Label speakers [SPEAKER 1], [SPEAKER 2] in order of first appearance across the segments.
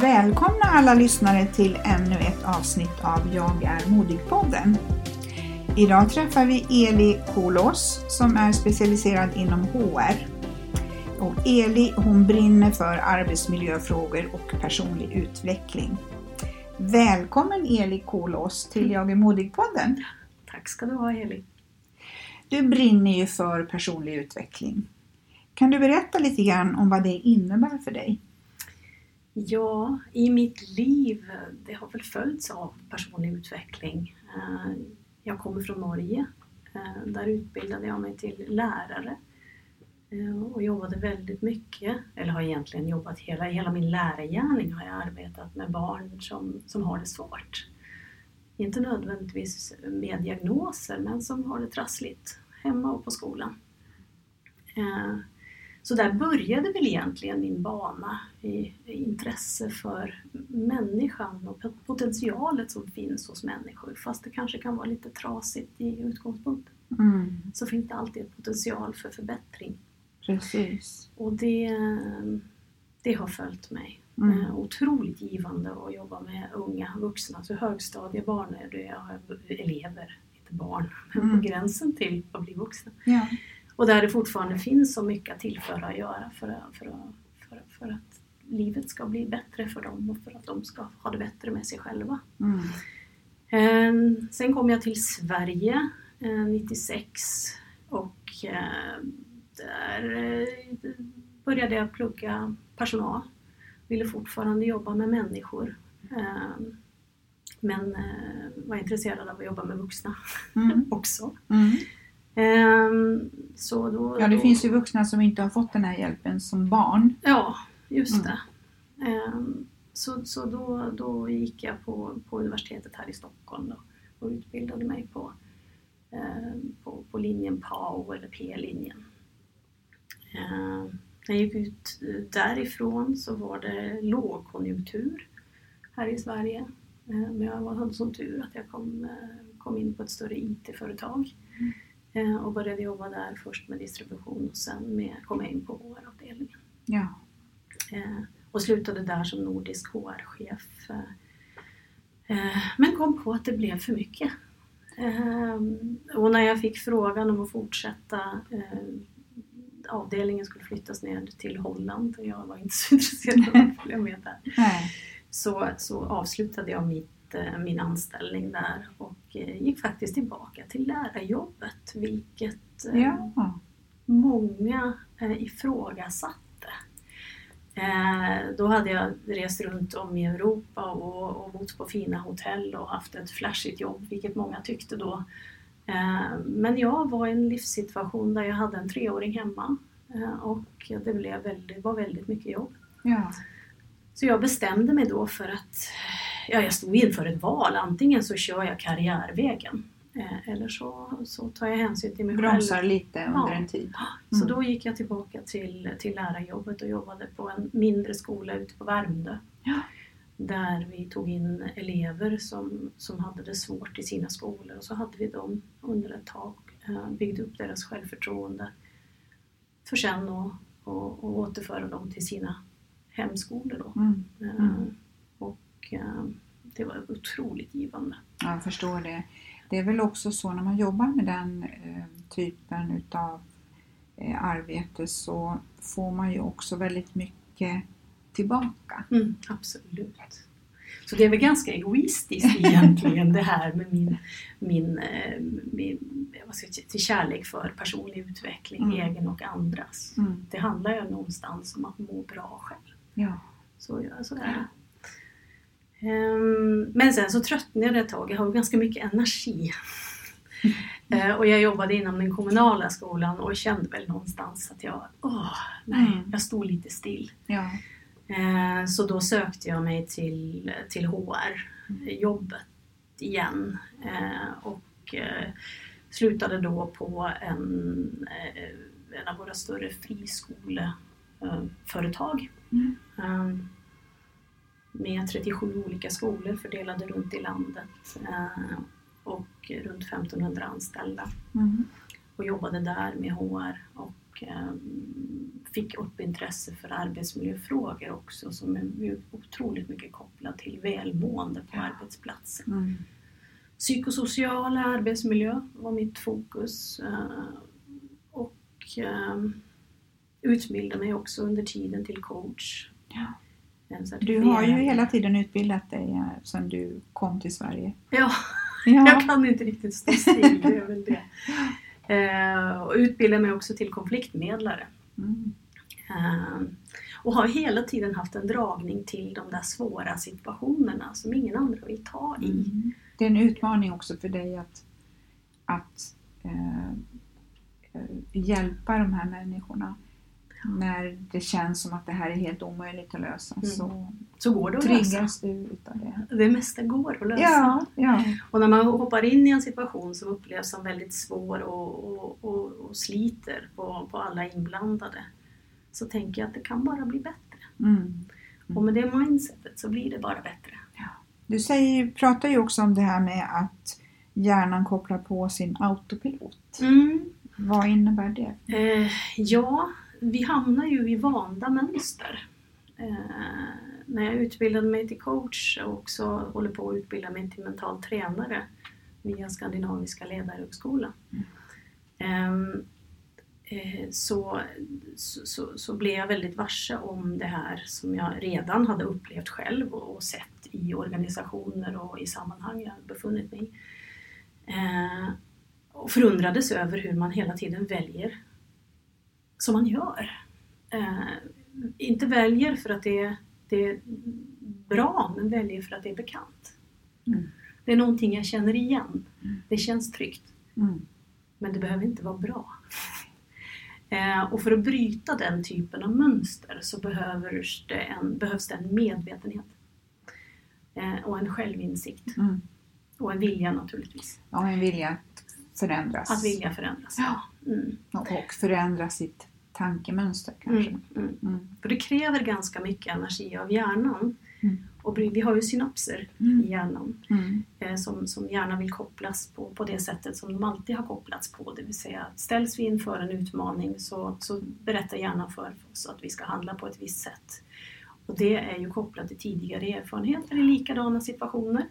[SPEAKER 1] Välkomna alla lyssnare till ännu ett avsnitt av Jag är modig-podden. Idag träffar vi Eli Kolos som är specialiserad inom HR. Och Eli hon brinner för arbetsmiljöfrågor och personlig utveckling. Välkommen Eli Kolos till Jag är modig-podden.
[SPEAKER 2] Tack ska du ha Heli.
[SPEAKER 1] Du brinner ju för personlig utveckling. Kan du berätta lite grann om vad det innebär för dig?
[SPEAKER 2] Ja, i mitt liv, det har väl följts av personlig utveckling. Eh, jag kommer från Norge. Eh, där utbildade jag mig till lärare eh, och jobbade väldigt mycket, eller har egentligen jobbat hela, hela min lärargärning har jag arbetat med barn som, som har det svårt. Inte nödvändigtvis med diagnoser, men som har det trassligt hemma och på skolan. Så där började väl egentligen min bana i, intresse för människan och pot- potentialet som finns hos människor. Fast det kanske kan vara lite trasigt i utgångspunkten
[SPEAKER 1] Mm,
[SPEAKER 2] så finns det alltid en potential för förbättring.
[SPEAKER 1] precis.
[SPEAKER 2] Och det, det har följt mig.
[SPEAKER 1] Mm.
[SPEAKER 2] Eh, Otroligt givande att jobba med unga vuxna, alltså högstadiebarn elever, inte barn, men
[SPEAKER 1] Mm.
[SPEAKER 2] på gränsen till att bli vuxna.
[SPEAKER 1] Ja.
[SPEAKER 2] Och där det fortfarande finns så mycket att tillföra och göra för, att- för, att- för, att- för att livet ska bli bättre för dem och för att de ska ha det bättre med sig själva.
[SPEAKER 1] Mm.
[SPEAKER 2] Eh, Sen kom jag till Sverige eh, 96 och eh, där eh, började jag plugga personal. Ville fortfarande jobba med människor. Eh, Men eh, var intresserad av att jobba med vuxna
[SPEAKER 1] Mm.
[SPEAKER 2] också.
[SPEAKER 1] Mm.
[SPEAKER 2] Eh, Så då,
[SPEAKER 1] Ja, det
[SPEAKER 2] då,
[SPEAKER 1] finns ju vuxna som inte har fått den här hjälpen som barn.
[SPEAKER 2] Ja, just
[SPEAKER 1] Mm.
[SPEAKER 2] det. Ehm, Så, så då, då gick jag på, på universitetet här i Stockholm då, och utbildade mig på, ehm, på, på linjen PAO eller P-linjen. Ehm, När jag gick ut därifrån så var det lågkonjunktur här i Sverige. Ehm, Men jag hade sån tur att jag kom, eh, kom in på ett större IT-företag och började jobba där först med distribution och sen med, kom jag in på HR-avdelningen.
[SPEAKER 1] Ja.
[SPEAKER 2] Eh, och slutade där som nordisk HR-chef. Eh, eh, men kom på att det blev för mycket. Eh, och när jag fick frågan om att fortsätta eh, avdelningen skulle flyttas ner till Holland och jag var inte så intresserad av att följa med där.
[SPEAKER 1] Nej.
[SPEAKER 2] Så, så avslutade jag mitt, eh, min anställning där och eh, gick faktiskt tillbaka till lärarjobbet vilket eh,
[SPEAKER 1] Ja.
[SPEAKER 2] många eh, ifrågasatte. Eh, då hade jag rest runt om i Europa och, och bott på fina hotell och haft ett flashigt jobb, vilket många tyckte då. Eh, men jag var i en livssituation där jag hade en treåring hemma eh, och det blev väldigt, var väldigt mycket jobb.
[SPEAKER 1] Ja.
[SPEAKER 2] Så jag bestämde mig då för att ja, jag stod inför ett val. Antingen så kör jag karriärvägen eh, eller så, så tar jag hänsyn till mig
[SPEAKER 1] Bromsar
[SPEAKER 2] själv.
[SPEAKER 1] lite under
[SPEAKER 2] Ja.
[SPEAKER 1] en tid.
[SPEAKER 2] Så
[SPEAKER 1] Mm.
[SPEAKER 2] då gick jag tillbaka till, till lärarjobbet och jobbade på en mindre skola ute på Värmdö.
[SPEAKER 1] Ja.
[SPEAKER 2] Där vi tog in elever som, som hade det svårt i sina skolor och så hade vi dem under ett tag, eh, byggde upp deras självförtroende för sen att återföra dem till sina hemskolor. Då.
[SPEAKER 1] Mm.
[SPEAKER 2] Eh,
[SPEAKER 1] Mm.
[SPEAKER 2] Och eh, det var otroligt givande.
[SPEAKER 1] Ja, jag förstår det. Det är väl också så när man jobbar med den eh, typen utav eh, arbete så får man ju också väldigt mycket tillbaka.
[SPEAKER 2] Mm, absolut. Så det är väl ganska egoistiskt egentligen det här med min, min, min vad ska jag säga, till kärlek för personlig utveckling,
[SPEAKER 1] Mm.
[SPEAKER 2] egen och andras.
[SPEAKER 1] Mm.
[SPEAKER 2] Det handlar ju någonstans om att må bra själv.
[SPEAKER 1] Ja.
[SPEAKER 2] Så, så är det. Ehm, Men sen så tröttnade jag ett tag. Jag har ganska mycket energi. Eh, Och jag jobbade inom den kommunala skolan och kände väl någonstans att jag, åh, nej,
[SPEAKER 1] Mm.
[SPEAKER 2] jag stod lite still.
[SPEAKER 1] Ja.
[SPEAKER 2] Eh, Så då sökte jag mig till, till HR-jobbet igen eh, och slutade då på en, en av våra större friskoleföretag.
[SPEAKER 1] Mm.
[SPEAKER 2] Med 37 olika skolor fördelade runt i landet eh, och runt 1500 anställda
[SPEAKER 1] Mm.
[SPEAKER 2] och jobbade där med HR och eh, fick upp intresse för arbetsmiljöfrågor också som är otroligt mycket kopplat till välmående på arbetsplatsen.
[SPEAKER 1] Mm.
[SPEAKER 2] Psykosocial arbetsmiljö var mitt fokus eh, och utbildade mig också under tiden till coach.
[SPEAKER 1] Ja. Du har ju hela tiden utbildat dig eh, sedan du kom till Sverige.
[SPEAKER 2] Ja,
[SPEAKER 1] Ja.
[SPEAKER 2] jag kan inte riktigt stå still, det är väl det. Eh, och utbildade mig också till konfliktmedlare.
[SPEAKER 1] Mm.
[SPEAKER 2] Eh, och har hela tiden haft en dragning till de där svåra situationerna som ingen andra vill ta i.
[SPEAKER 1] Mm. Det är en utmaning också för dig att, att eh, hjälpa de här människorna. När det känns som att det här är helt omöjligt att lösa
[SPEAKER 2] Mm.
[SPEAKER 1] så
[SPEAKER 2] Så går det att lösa.
[SPEAKER 1] triggas du utav det.
[SPEAKER 2] Det mesta går att lösa.
[SPEAKER 1] Ja, ja.
[SPEAKER 2] Och när man hoppar in i en situation som upplevs som väldigt svår och, och, och, och sliter på, på alla inblandade så tänker jag att det kan bara bli bättre.
[SPEAKER 1] Mm.
[SPEAKER 2] Och med det mindsetet så blir det bara bättre.
[SPEAKER 1] Du säger, pratar ju också om det här med att hjärnan kopplar på sin autopilot. Vad innebär det?
[SPEAKER 2] Eh, ja, vi hamnar ju i vanda mönster. Eh, när jag utbildade mig till coach och också håller på att utbilda mig till mental tränare via Skandinaviska ledarhögskolan. Eh, eh, så, så, så, så blev jag väldigt varse om det här som jag redan hade upplevt själv och, och sett i organisationer och i sammanhang jag befunnit mig i. Eh, och förundrades över hur man hela tiden väljer som man gör. Eh, inte väljer för att det är, det är bra, men väljer för att det är bekant.
[SPEAKER 1] Mm.
[SPEAKER 2] Det är någonting jag känner igen. Det känns tryggt.
[SPEAKER 1] Mm.
[SPEAKER 2] Men det behöver inte vara bra. Eh, och för att bryta den typen av mönster så behövs det en, behövs det en medvetenhet. Eh, och en självinsikt.
[SPEAKER 1] Mm.
[SPEAKER 2] Och en vilja naturligtvis.
[SPEAKER 1] Ja, en vilja att förändras.
[SPEAKER 2] Att vilja förändras.
[SPEAKER 1] Ja.
[SPEAKER 2] Mm.
[SPEAKER 1] Och förändra sitt tankemönster kanske.
[SPEAKER 2] Mm. Mm.
[SPEAKER 1] Mm.
[SPEAKER 2] För det kräver ganska mycket energi av hjärnan. Och vi har ju synapser
[SPEAKER 1] Mm.
[SPEAKER 2] i hjärnan
[SPEAKER 1] Mm.
[SPEAKER 2] eh, som, som gärna vill kopplas på, på det sättet som de alltid har kopplats på. Det vill säga ställs vi inför en utmaning så, så berättar hjärnan för oss att vi ska handla på ett visst sätt. Och det är ju kopplat till tidigare erfarenheter i likadana situationer.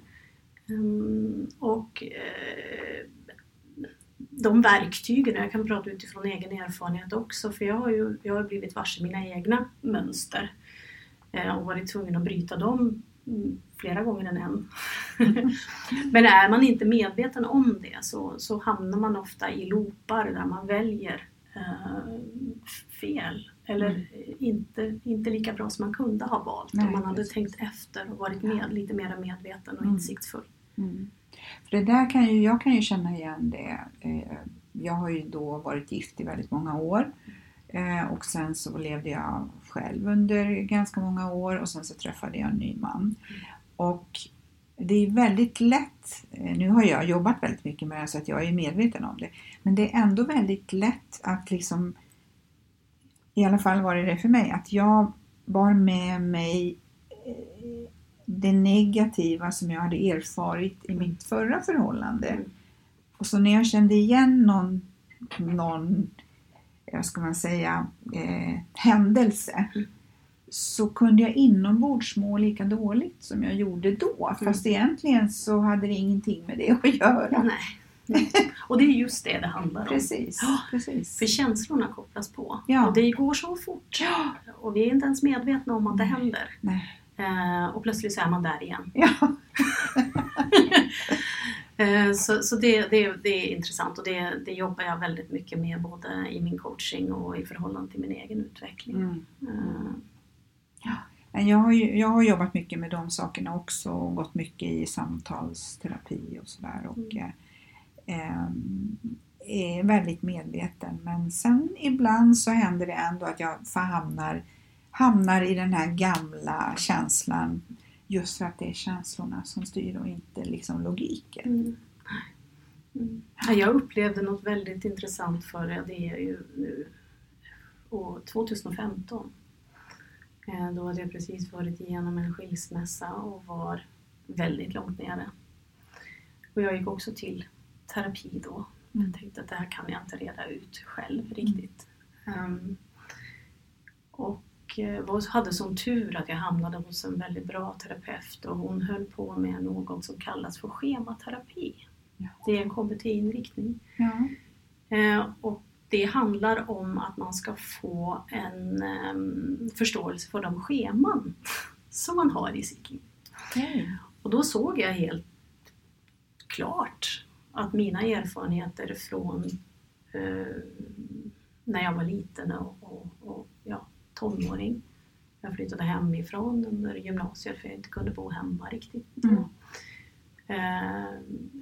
[SPEAKER 2] Mm, och eh, de verktygen, jag kan prata utifrån egen erfarenhet också, för jag har ju jag har blivit varse mina egna mönster eh, och varit tvungen att bryta dem mm, flera gånger än en. Men är man inte medveten om det så, så hamnar man ofta i loopar där man väljer eh, fel eller
[SPEAKER 1] Mm.
[SPEAKER 2] inte, inte lika bra som man kunde ha valt
[SPEAKER 1] Nej,
[SPEAKER 2] om man hade
[SPEAKER 1] precis.
[SPEAKER 2] tänkt efter och varit med, lite mer medveten och
[SPEAKER 1] Mm.
[SPEAKER 2] insiktsfull.
[SPEAKER 1] Mm. För det där kan ju, jag kan ju känna igen det. Eh, jag har ju då varit gift i väldigt många år. Eh, och sen så levde jag själv under ganska många år och sen så träffade jag en ny man. Och det är väldigt lätt, eh, nu har jag jobbat väldigt mycket med det så att jag är medveten om det, men det är ändå väldigt lätt att liksom, i alla fall var det det för mig, att jag bar med mig det negativa som jag hade erfarit i mitt förra förhållande.
[SPEAKER 2] Mm.
[SPEAKER 1] Och så när jag kände igen någon, någon vad ska man säga, eh, händelse
[SPEAKER 2] Mm.
[SPEAKER 1] så kunde jag inombords må lika dåligt som jag gjorde då. Fast egentligen så hade det ingenting med det att göra.
[SPEAKER 2] Nej. Nej. Och det är just det det handlar om.
[SPEAKER 1] Precis,
[SPEAKER 2] Ja,
[SPEAKER 1] precis.
[SPEAKER 2] För känslorna kopplas på.
[SPEAKER 1] Ja.
[SPEAKER 2] Och det går så fort.
[SPEAKER 1] Ja.
[SPEAKER 2] Och vi är inte ens medvetna om att det händer.
[SPEAKER 1] Nej.
[SPEAKER 2] Eh, och plötsligt så är man där igen.
[SPEAKER 1] Ja.
[SPEAKER 2] Eh, så så det, det, det är intressant och det, det jobbar jag väldigt mycket med både i min coaching och i förhållande till min egen utveckling.
[SPEAKER 1] Mm.
[SPEAKER 2] Eh,
[SPEAKER 1] Men Jag har, jag har jobbat mycket med de sakerna också och gått mycket i samtalsterapi och sådär. Och,
[SPEAKER 2] Mm.
[SPEAKER 1] eh, är väldigt medveten men sen ibland så händer det ändå att jag hamnar, hamnar i den här gamla känslan just för att det är känslorna som styr och inte liksom logiken.
[SPEAKER 2] Mm. Mm. Ja, Jag upplevde något väldigt intressant för det, det är ju nu år 2015. Eh, Då hade jag precis varit igenom en skilsmässa och var väldigt långt nere. Och jag gick också till terapi då.
[SPEAKER 1] Mm.
[SPEAKER 2] Jag tänkte att det här kan jag inte reda ut själv riktigt. Ehm, och eh, var- hade som tur att jag hamnade hos en väldigt bra terapeut och hon höll på med något som kallas för schematerapi.
[SPEAKER 1] Ja.
[SPEAKER 2] Det är en KBT-inriktning.
[SPEAKER 1] Ja.
[SPEAKER 2] Eh, och det handlar om att man ska få en ehm, förståelse för de scheman som man har i sitt liv.
[SPEAKER 1] Okej.
[SPEAKER 2] Och då såg jag helt klart att mina erfarenheter från eh, när jag var liten och, och, och tonåring. Jag flyttade hemifrån under gymnasiet för jag inte kunde bo hemma riktigt.
[SPEAKER 1] Mm.
[SPEAKER 2] Eh,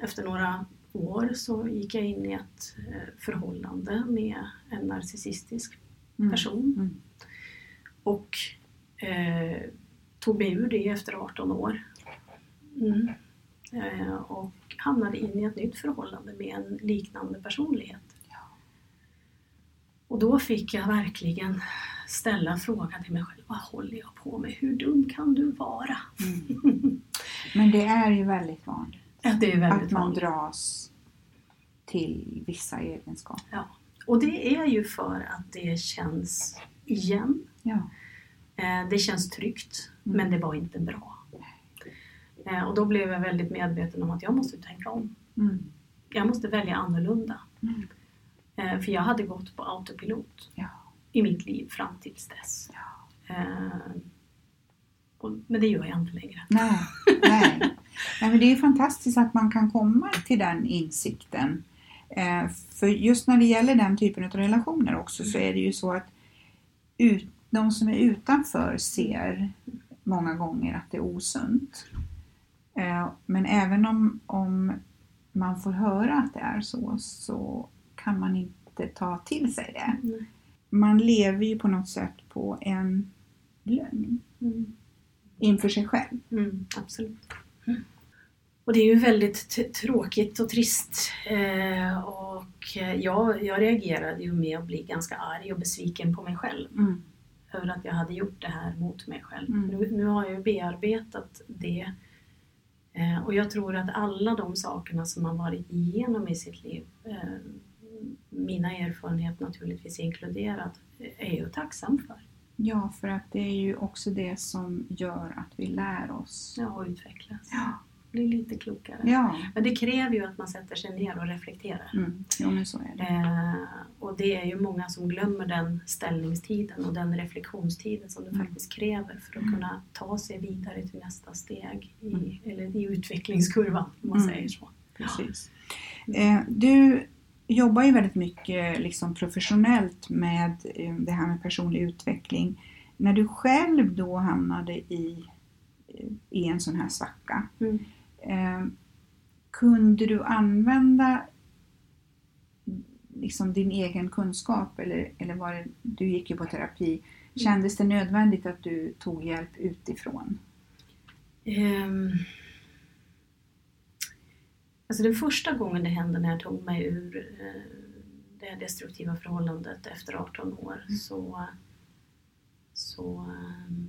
[SPEAKER 2] efter några år så gick jag in i ett eh, förhållande med en narcissistisk
[SPEAKER 1] Mm.
[SPEAKER 2] person
[SPEAKER 1] Mm.
[SPEAKER 2] och eh, tog mig ur det efter 18 år. Mm. Eh, och hamnade in i ett nytt förhållande med en liknande personlighet. Och då fick jag verkligen ställa frågan till mig själv, vad håller jag på med? Hur dum kan du vara?
[SPEAKER 1] Mm. Men det är ju väldigt vanligt
[SPEAKER 2] Ja, det är väldigt
[SPEAKER 1] att man
[SPEAKER 2] vanligt.
[SPEAKER 1] dras till vissa egenskaper.
[SPEAKER 2] Ja. Och det är ju för att det känns igen.
[SPEAKER 1] Ja.
[SPEAKER 2] Eh, Det känns tryggt,
[SPEAKER 1] Mm.
[SPEAKER 2] men det var inte bra. Eh, Och då blev jag väldigt medveten om att jag måste tänka om.
[SPEAKER 1] Mm.
[SPEAKER 2] Jag måste välja annorlunda.
[SPEAKER 1] Mm.
[SPEAKER 2] Eh, För jag hade gått på autopilot
[SPEAKER 1] Ja.
[SPEAKER 2] I mitt liv fram tills dess. Eh, och- Men det gör jag inte längre.
[SPEAKER 1] Nej, nej. nej men det är fantastiskt att man kan komma till den insikten. Eh, för just när det gäller den typen av relationer också så är det ju så att ut, de som är utanför ser många gånger att det är osunt. Eh, men även om, om man får höra att det är så, så kan man inte ta till sig det.
[SPEAKER 2] Mm.
[SPEAKER 1] Man lever ju på något sätt på en lögn
[SPEAKER 2] Mm.
[SPEAKER 1] inför sig själv.
[SPEAKER 2] Mm, absolut. Och det är ju väldigt tråkigt och trist. Eh, och eh, jag, jag reagerade ju med att bli ganska arg och besviken på mig själv.
[SPEAKER 1] Mm.
[SPEAKER 2] Över att jag hade gjort det här mot mig själv.
[SPEAKER 1] Mm.
[SPEAKER 2] Nu, nu har jag ju bearbetat det. Eh, och jag tror att alla de sakerna som man varit igenom i sitt liv, eh, mina erfarenheter naturligtvis inkluderat, är jag ju tacksam för.
[SPEAKER 1] Ja, för att det är ju också det som gör att vi lär oss.
[SPEAKER 2] Ja, och utvecklas.
[SPEAKER 1] Ja.
[SPEAKER 2] Bli lite klokare.
[SPEAKER 1] Ja,
[SPEAKER 2] Men det kräver ju att man sätter sig ner och reflekterar.
[SPEAKER 1] mm. jo, men så är det.
[SPEAKER 2] Eh, och det är ju många som glömmer den ställningstiden och den reflektionstiden som det
[SPEAKER 1] Mm.
[SPEAKER 2] faktiskt kräver för att kunna ta sig vidare till nästa steg i,
[SPEAKER 1] Mm.
[SPEAKER 2] eller i utvecklingskurvan om man
[SPEAKER 1] Mm.
[SPEAKER 2] säger så.
[SPEAKER 1] Precis. Eh, du jobbar ju väldigt mycket liksom professionellt med eh, det här med personlig utveckling. När du själv då hamnade i, eh, i en sån här svacka,
[SPEAKER 2] Mm.
[SPEAKER 1] eh, kunde du använda liksom din egen kunskap eller, eller var det, du gick ju på terapi. Kändes det nödvändigt att du tog hjälp utifrån?
[SPEAKER 2] Ehm, alltså den första gången det hände när jag tog mig ur eh, det destruktiva förhållandet efter 18 år så, så, ehm,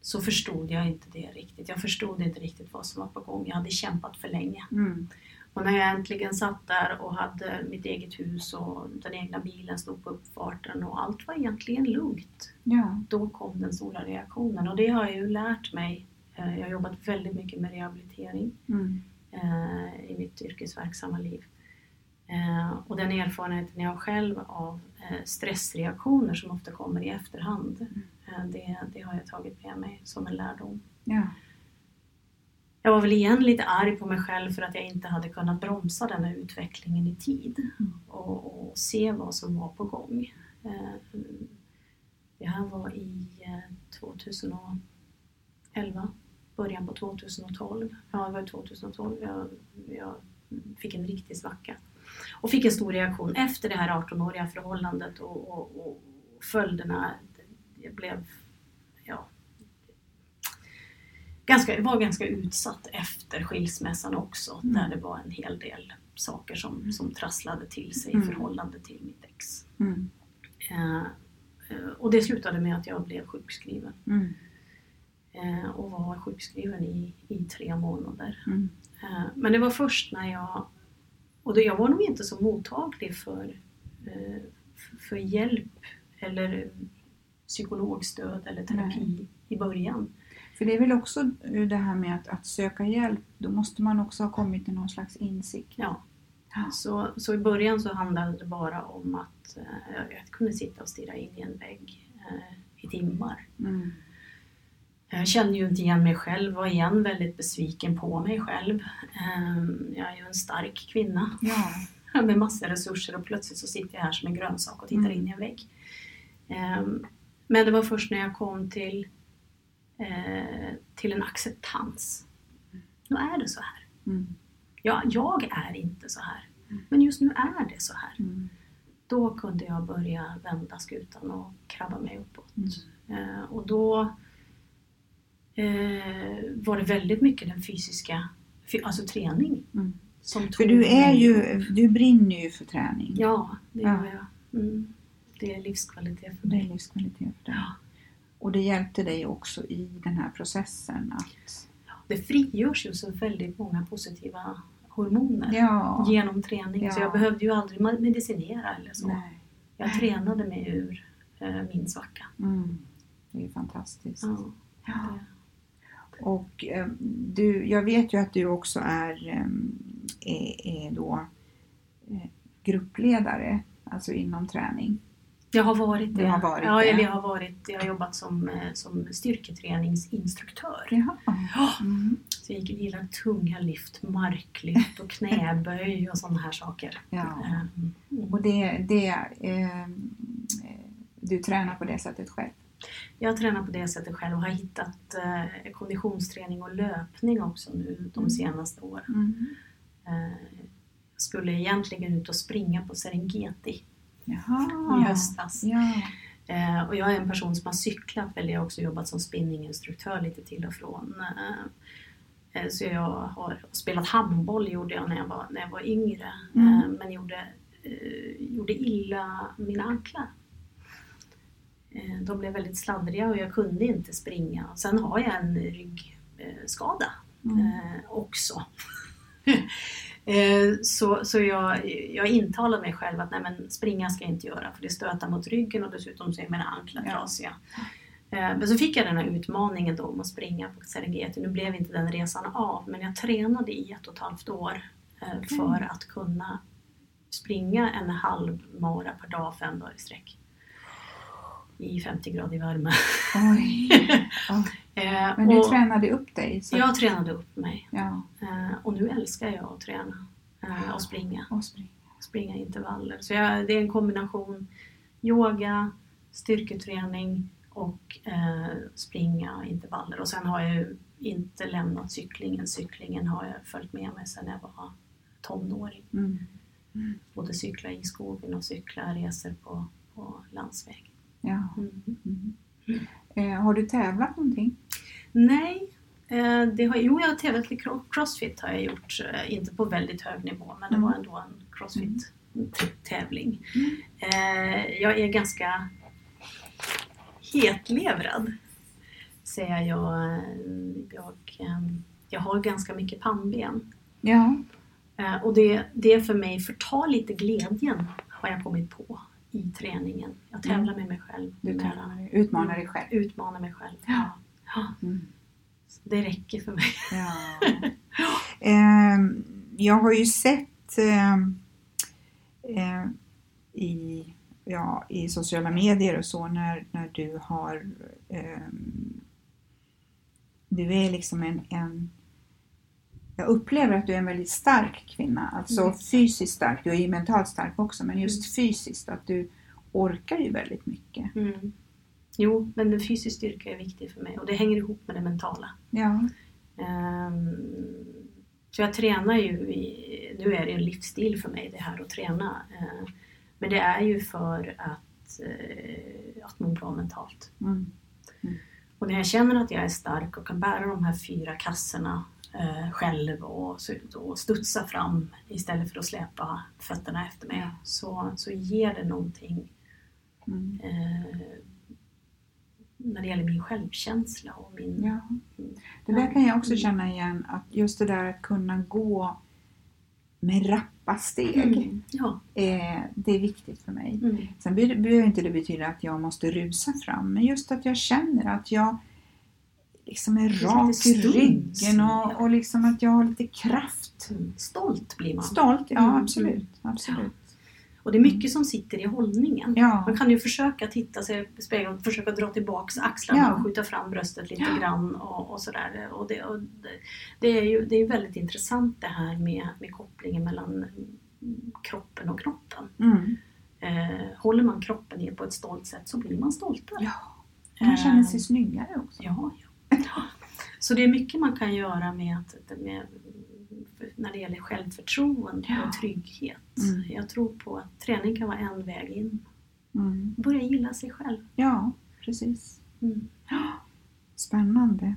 [SPEAKER 2] så förstod jag inte det riktigt. Jag förstod inte riktigt vad som var på gång. Jag hade kämpat för länge.
[SPEAKER 1] Mm.
[SPEAKER 2] Och när jag äntligen satt där och hade mitt eget hus och den egna bilen stod på uppfarten och allt var egentligen lugnt
[SPEAKER 1] Ja.
[SPEAKER 2] då kom den stora reaktionen och det har jag ju lärt mig. Eh, Jag har jobbat väldigt mycket med rehabilitering
[SPEAKER 1] Mm.
[SPEAKER 2] Eh, i mitt yrkesverksamma liv. Eh, Och den erfarenheten jag har själv av eh, stressreaktioner som ofta kommer i efterhand, eh, det, det har jag tagit med mig som en lärdom.
[SPEAKER 1] Ja.
[SPEAKER 2] Jag var väl igen lite arg på mig själv för att jag inte hade kunnat bromsa den här utvecklingen i tid och, och se vad som var på gång. Eh, Det här var i eh, 2011, början på 2012. Ja, det var 2012 jag, jag fick en riktig svacka. Och fick en stor reaktion efter det här 18-åriga förhållandet och, och, och följderna. Jag blev, ja, ganska, var ganska utsatt efter skilsmässan också.
[SPEAKER 1] Mm.
[SPEAKER 2] Där det var en hel del saker som, som trasslade till sig i
[SPEAKER 1] Mm.
[SPEAKER 2] förhållande till mitt ex.
[SPEAKER 1] Mm.
[SPEAKER 2] Eh, eh, och det slutade med att jag blev sjukskriven.
[SPEAKER 1] Mm.
[SPEAKER 2] Eh, och var sjukskriven i, i tre månader.
[SPEAKER 1] Mm.
[SPEAKER 2] Eh, men det var först när jag... Och då, jag var nog inte så mottaglig för, eh, för hjälp eller psykologstöd eller terapi i början.
[SPEAKER 1] För det är väl också det här med att, att söka hjälp, då måste man också ha kommit till någon slags insikt.
[SPEAKER 2] Ja.
[SPEAKER 1] Ja.
[SPEAKER 2] Så, så i början så handlade det bara om att jag, kunde sitta och stirra in i en vägg i timmar.
[SPEAKER 1] Mm.
[SPEAKER 2] Jag kände ju inte igen mig själv, var igen väldigt besviken på mig själv. Ehm, Jag är ju en stark kvinna
[SPEAKER 1] Ja.
[SPEAKER 2] med massor resurser och plötsligt så sitter jag här som en grönsak och tittar
[SPEAKER 1] Mm.
[SPEAKER 2] in i en vägg. Ehm, Men det var först när jag kom till, eh, till en acceptans. Nu är det så här.
[SPEAKER 1] Mm.
[SPEAKER 2] Ja, jag är inte så här. Men just nu är det så här.
[SPEAKER 1] Mm.
[SPEAKER 2] Då kunde jag börja vända skutan och krabba mig uppåt.
[SPEAKER 1] Mm.
[SPEAKER 2] Eh, och då var det väldigt mycket den fysiska, fy- alltså träning.
[SPEAKER 1] Mm.
[SPEAKER 2] Som
[SPEAKER 1] För
[SPEAKER 2] tog
[SPEAKER 1] du är
[SPEAKER 2] mig
[SPEAKER 1] ju, du brinner ju för träning.
[SPEAKER 2] Ja, det
[SPEAKER 1] Ja.
[SPEAKER 2] gör jag. Mm. Det är livskvalitet för
[SPEAKER 1] Det är
[SPEAKER 2] mig.
[SPEAKER 1] livskvalitet för dig.
[SPEAKER 2] Ja.
[SPEAKER 1] Och det hjälpte dig också i den här processen att...
[SPEAKER 2] Det frigörs ju så väldigt många positiva hormoner
[SPEAKER 1] Ja.
[SPEAKER 2] genom träning. Så
[SPEAKER 1] Ja.
[SPEAKER 2] jag behövde ju aldrig medicinera eller så.
[SPEAKER 1] Nej.
[SPEAKER 2] Jag tränade mig ur eh, min svacka.
[SPEAKER 1] Mm. Det är ju fantastiskt.
[SPEAKER 2] Ja.
[SPEAKER 1] Och eh, du, jag vet ju att du också är, eh, är, är då eh, gruppledare, alltså inom träning.
[SPEAKER 2] Jag har varit det.
[SPEAKER 1] Har varit
[SPEAKER 2] ja,
[SPEAKER 1] det.
[SPEAKER 2] Eller jag har, varit, jag har jobbat som, som styrketräningsinstruktör.
[SPEAKER 1] Jaha.
[SPEAKER 2] Ja.
[SPEAKER 1] Mm.
[SPEAKER 2] Så jag gillar tunga lyft, marklyft och knäböj och sådana här saker.
[SPEAKER 1] Ja.
[SPEAKER 2] Mm.
[SPEAKER 1] Och det, det eh, du tränar på det sättet själv?
[SPEAKER 2] Jag tränar på det sättet själv och har hittat eh, konditionsträning och löpning också nu de
[SPEAKER 1] Mm.
[SPEAKER 2] senaste åren.
[SPEAKER 1] Mm.
[SPEAKER 2] Eh, jag skulle egentligen ut och springa på Serengeti
[SPEAKER 1] Jaha.
[SPEAKER 2] i höstas.
[SPEAKER 1] Ja.
[SPEAKER 2] Eh, och jag är en person som har cyklat väl, jag har också jobbat som spinninginstruktör lite till och från. Eh, eh, så jag har spelat handboll gjorde jag när jag var, när jag var yngre.
[SPEAKER 1] Mm.
[SPEAKER 2] Eh, men gjorde, eh, gjorde illa mina anklar. Eh, de blev väldigt sladdriga och jag kunde inte springa. Sen har jag en ryggskada
[SPEAKER 1] Mm.
[SPEAKER 2] eh, också. Eh, Så, så jag, jag intalade mig själv att nej men springa ska jag inte göra för det stöter mot ryggen och dessutom så är mina anklar trasiga. Men så fick jag den här utmaningen då om att springa på Serengeti. Nu blev inte den resan av men jag tränade i ett och ett halvt år för att kunna springa en halv mara per dag fem dagar i sträck. I 50 grader värme.
[SPEAKER 1] Oj. Ja.
[SPEAKER 2] Eh,
[SPEAKER 1] Men du
[SPEAKER 2] och
[SPEAKER 1] tränade upp dig? Så
[SPEAKER 2] Jag tränade upp mig
[SPEAKER 1] Ja,
[SPEAKER 2] eh, och nu älskar jag att träna eh, och springa.
[SPEAKER 1] och springa.
[SPEAKER 2] springa intervaller. Så jag, det är en kombination yoga, styrketräning och eh, springa intervaller. Och sen har jag ju inte lämnat cyklingen. Cyklingen har jag följt med mig sedan jag var tonåring.
[SPEAKER 1] Mm.
[SPEAKER 2] Både cykla i skogen och cykla resor på, på landsväg.
[SPEAKER 1] Ja.
[SPEAKER 2] Mm.
[SPEAKER 1] Mm. Eh, har du tävlat någonting?
[SPEAKER 2] Nej, eh, det har, jo jag har tävlat i cro- crossfit har jag gjort. Eh, inte på väldigt hög nivå men det
[SPEAKER 1] Mm.
[SPEAKER 2] var ändå en crossfit-tävling. Eh, jag är ganska hetlevrad. Säger jag. Jag, eh, jag har ganska mycket pannben.
[SPEAKER 1] Ja.
[SPEAKER 2] Eh, och det, det för mig förtar lite glädjen har jag kommit på i träningen. Jag tävlar med mig själv.
[SPEAKER 1] Du
[SPEAKER 2] med
[SPEAKER 1] tävlar, utmanar dig själv.
[SPEAKER 2] Utmanar mig själv.
[SPEAKER 1] Ja. Mm.
[SPEAKER 2] Det räcker för mig.
[SPEAKER 1] Ja. Ehm, jag har ju sett ehm, eh, i, ja, i sociala medier och så när, när du har ehm, du är liksom en, en jag upplever att du är en väldigt stark kvinna, alltså
[SPEAKER 2] Mm.
[SPEAKER 1] fysiskt stark. Du är ju mentalt stark också, men just fysiskt att du orkar ju väldigt mycket.
[SPEAKER 2] Mm. Jo, men den fysisk styrka är viktig för mig och det hänger ihop med det mentala.
[SPEAKER 1] Ja,
[SPEAKER 2] Ehm, Så jag tränar ju, i, nu är det en livsstil för mig det här att träna. Eh, Men det är ju för att, eh, att må bra mentalt.
[SPEAKER 1] mm.
[SPEAKER 2] Och när jag känner att jag är stark och kan bära de här fyra kassorna eh, själv och, och studsa fram istället för att släpa fötterna efter mig så, så ger det någonting
[SPEAKER 1] Mm.
[SPEAKER 2] eh, när det gäller min självkänsla och min...
[SPEAKER 1] Ja. Det där kan jag också känna igen, att just det där att kunna gå med rappa steg,
[SPEAKER 2] Mm. Ja.
[SPEAKER 1] eh, det är viktigt för mig.
[SPEAKER 2] Mm.
[SPEAKER 1] Sen be- behöver inte det betyda att jag måste rusa fram, men just att jag känner att jag liksom är rak i ryggen
[SPEAKER 2] ja.
[SPEAKER 1] och, och liksom att jag har lite kraft.
[SPEAKER 2] Mm. Stolt blir man.
[SPEAKER 1] Stolt, ja
[SPEAKER 2] Mm.
[SPEAKER 1] absolut. absolut.
[SPEAKER 2] Och det är mycket som sitter i hållningen.
[SPEAKER 1] Ja.
[SPEAKER 2] Man kan ju försöka titta sig i spegeln försöka dra tillbaks axlarna
[SPEAKER 1] Ja.
[SPEAKER 2] och skjuta fram bröstet lite
[SPEAKER 1] Ja.
[SPEAKER 2] grann och, och sådär. Och det, och det, det är ju det är väldigt intressant det här med, med kopplingen mellan kroppen och knoppen.
[SPEAKER 1] Mm.
[SPEAKER 2] Eh, håller man kroppen i på ett stolt sätt så blir man stoltare.
[SPEAKER 1] Ja. Man känner
[SPEAKER 2] Eh,
[SPEAKER 1] sig snyggare också.
[SPEAKER 2] Ja, ja. Så det är mycket man kan göra med, att, med när det gäller självförtroende
[SPEAKER 1] Ja.
[SPEAKER 2] och trygghet.
[SPEAKER 1] Mm.
[SPEAKER 2] Jag tror på att träning kan vara en väg in.
[SPEAKER 1] Mm.
[SPEAKER 2] Börja gilla sig själv.
[SPEAKER 1] Ja, precis.
[SPEAKER 2] Mm.
[SPEAKER 1] Spännande.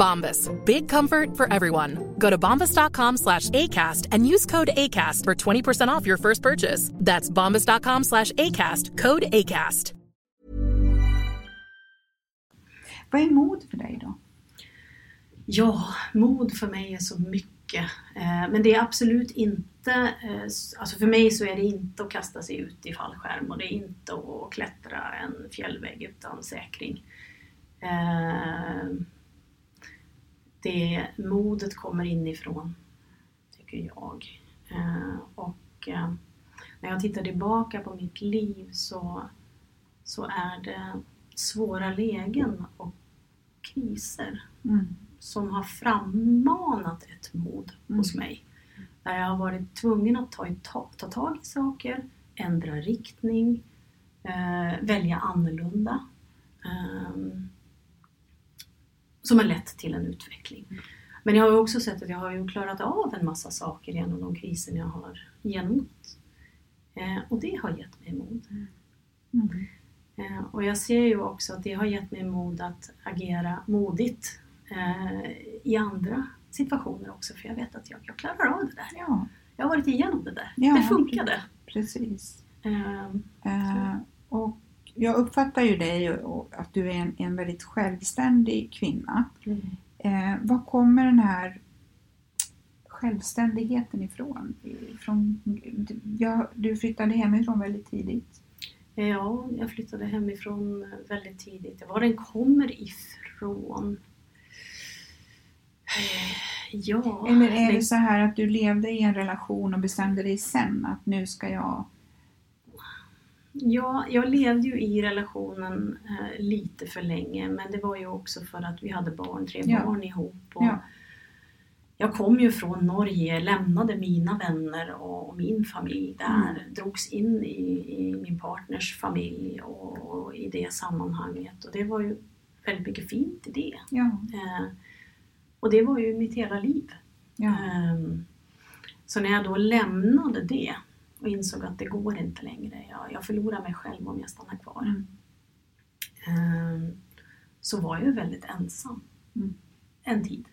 [SPEAKER 3] Bombas. Big comfort for everyone. Go to bombas.com slash ACAST and use code ACAST for 20% off your first purchase. That's bombas.com slash ACAST. Code ACAST.
[SPEAKER 1] Vad är mod för dig då?
[SPEAKER 2] Ja, mod för mig är så mycket. Eh, Men det är absolut inte, eh, alltså för mig så är det inte att kasta sig ut i fallskärm och det är inte att klättra en fjällvägg utan säkring. Det modet kommer inifrån, tycker jag. Eh, Och eh, när jag tittar tillbaka på mitt liv så, så är det svåra lägen och kriser
[SPEAKER 1] Mm.
[SPEAKER 2] som har frammanat ett mod hos mig. Där jag har varit tvungen att ta, ta tag i saker, ändra riktning, eh, välja annorlunda. ehm, som har lett till en utveckling. Men jag har också sett att jag har ju klarat av en massa saker genom de kriser jag har genomgått. Eh, och det har gett mig mod.
[SPEAKER 1] Mm.
[SPEAKER 2] Eh, och jag ser ju också att det har gett mig mod att agera modigt eh, i andra situationer också. För jag vet att jag, jag klarar av det där.
[SPEAKER 1] Ja,
[SPEAKER 2] Jag har varit igenom det där.
[SPEAKER 1] Ja.
[SPEAKER 2] Det funkade.
[SPEAKER 1] precis.
[SPEAKER 2] Eh,
[SPEAKER 1] Eh, och jag uppfattar ju dig och, att du är en, en väldigt självständig kvinna.
[SPEAKER 2] mm.
[SPEAKER 1] Eh, var kommer den här självständigheten ifrån? Från, ja, du flyttade hemifrån väldigt tidigt.
[SPEAKER 2] Ja, jag flyttade hemifrån väldigt tidigt. Var den kommer ifrån? Eh, Ja.
[SPEAKER 1] Eller är det så här att du levde i en relation och bestämde dig sen att nu ska jag...
[SPEAKER 2] Ja, jag levde ju i relationen eh, lite för länge men det var ju också för att vi hade barn, tre
[SPEAKER 1] Ja.
[SPEAKER 2] barn ihop. Och
[SPEAKER 1] Ja.
[SPEAKER 2] Jag kom ju från Norge, lämnade mina vänner och, och min familj där, drogs in i, i min partners familj och, och i det sammanhanget. Och det var ju väldigt mycket fint i det.
[SPEAKER 1] Ja,
[SPEAKER 2] Eh, och det var ju mitt hela liv. Ehm, Så när jag då lämnade det och insåg att det går inte längre, jag, jag förlorar mig själv om jag stannar kvar.
[SPEAKER 1] Mm.
[SPEAKER 2] Ehm, Så var jag väldigt ensam
[SPEAKER 1] Mm.
[SPEAKER 2] en tid.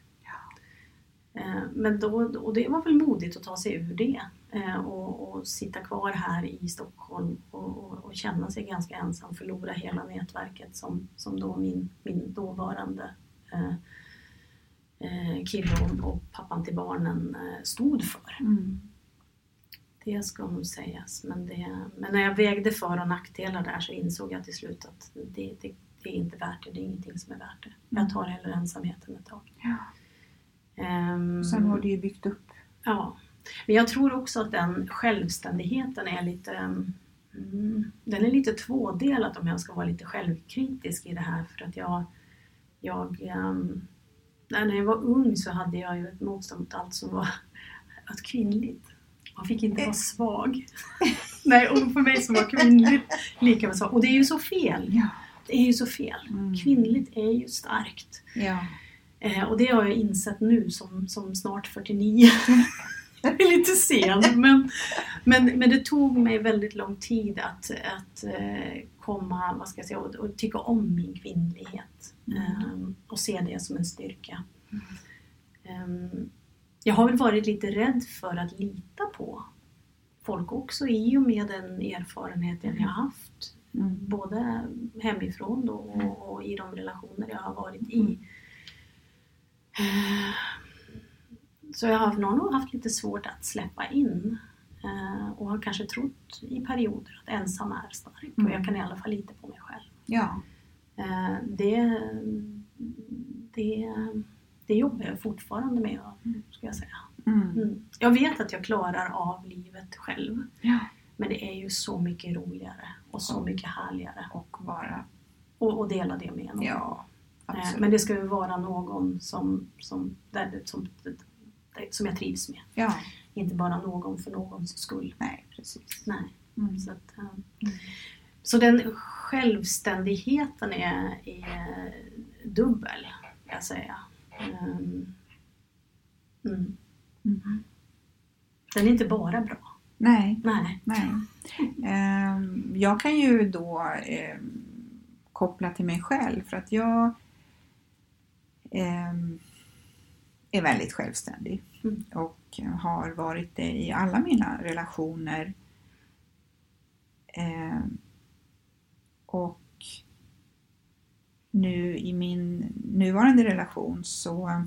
[SPEAKER 2] Ehm, Men då, och det var väl modigt att ta sig ur det eh, och, och sitta kvar här i Stockholm och, och, och känna sig ganska ensam, förlora hela nätverket som, som då min, min dåvarande eh, eh, kille och, pappan till barnen stod för.
[SPEAKER 1] mm.
[SPEAKER 2] Det ska nog sägas. Men, det, men när jag vägde för och nackdelar där så insåg jag till slut att det, det, det är inte värt det. Det är ingenting som är värt det. Jag tar hellre ensamheten ett tag.
[SPEAKER 1] ja.
[SPEAKER 2] Ehm,
[SPEAKER 1] Sen har du ju byggt upp.
[SPEAKER 2] Ja. Men jag tror också att den självständigheten är lite mm, Den är lite tvådelad om jag ska vara lite självkritisk i det här för att jag jag ehm, när jag var ung så hade jag ju ett motstånd mot allt som var att kvinnligt. Man fick inte vara svag. Nej, och för mig som var kvinnligt lika med svag. Och det är ju så fel.
[SPEAKER 1] Ja.
[SPEAKER 2] Det är ju så fel.
[SPEAKER 1] Mm.
[SPEAKER 2] Kvinnligt är ju starkt.
[SPEAKER 1] Ja.
[SPEAKER 2] Eh, och det har jag insett nu som, som snart 49. jag är lite sen men, men, men det tog mig väldigt lång tid att, att eh, komma, vad ska jag säga, och, och tycka om min kvinnlighet. Eh, och se det som en styrka. Eh, jag har väl varit lite rädd för att lita på folk också i och med den erfarenheten jag har haft.
[SPEAKER 1] Mm.
[SPEAKER 2] Både hemifrån då och, och i de relationer jag har varit i. Eh, Så jag har nog haft lite svårt att släppa in eh, och har kanske trott i perioder att ensam är stark och jag kan i alla fall lita på mig själv.
[SPEAKER 1] Ja.
[SPEAKER 2] Eh, Det, det, det jobbar jag fortfarande med, ska jag säga.
[SPEAKER 1] Mm.
[SPEAKER 2] Mm. Jag vet att jag klarar av livet själv,
[SPEAKER 1] ja.
[SPEAKER 2] men det är ju så mycket roligare och så mycket härligare
[SPEAKER 1] Och bara...
[SPEAKER 2] och, och dela det med någon.
[SPEAKER 1] Ja,
[SPEAKER 2] Eh,
[SPEAKER 1] absolut.
[SPEAKER 2] Men det ska ju vara någon som, som, där, som, som jag trivs med.
[SPEAKER 1] Ja.
[SPEAKER 2] Inte bara någon för någons skull.
[SPEAKER 1] Nej, precis.
[SPEAKER 2] Nej.
[SPEAKER 1] Mm.
[SPEAKER 2] Så, att, eh, så den självständigheten är, är dubbel, kan jag säga. Um, mm.
[SPEAKER 1] Mm.
[SPEAKER 2] Den är inte bara bra.
[SPEAKER 1] Nej,
[SPEAKER 2] Nej.
[SPEAKER 1] nej. Ehm, jag kan ju då ehm, koppla till mig själv för att jag ehm, är väldigt självständig
[SPEAKER 2] Mm.
[SPEAKER 1] och har varit det i alla mina relationer. Ehm, och nu i min nuvarande relation så,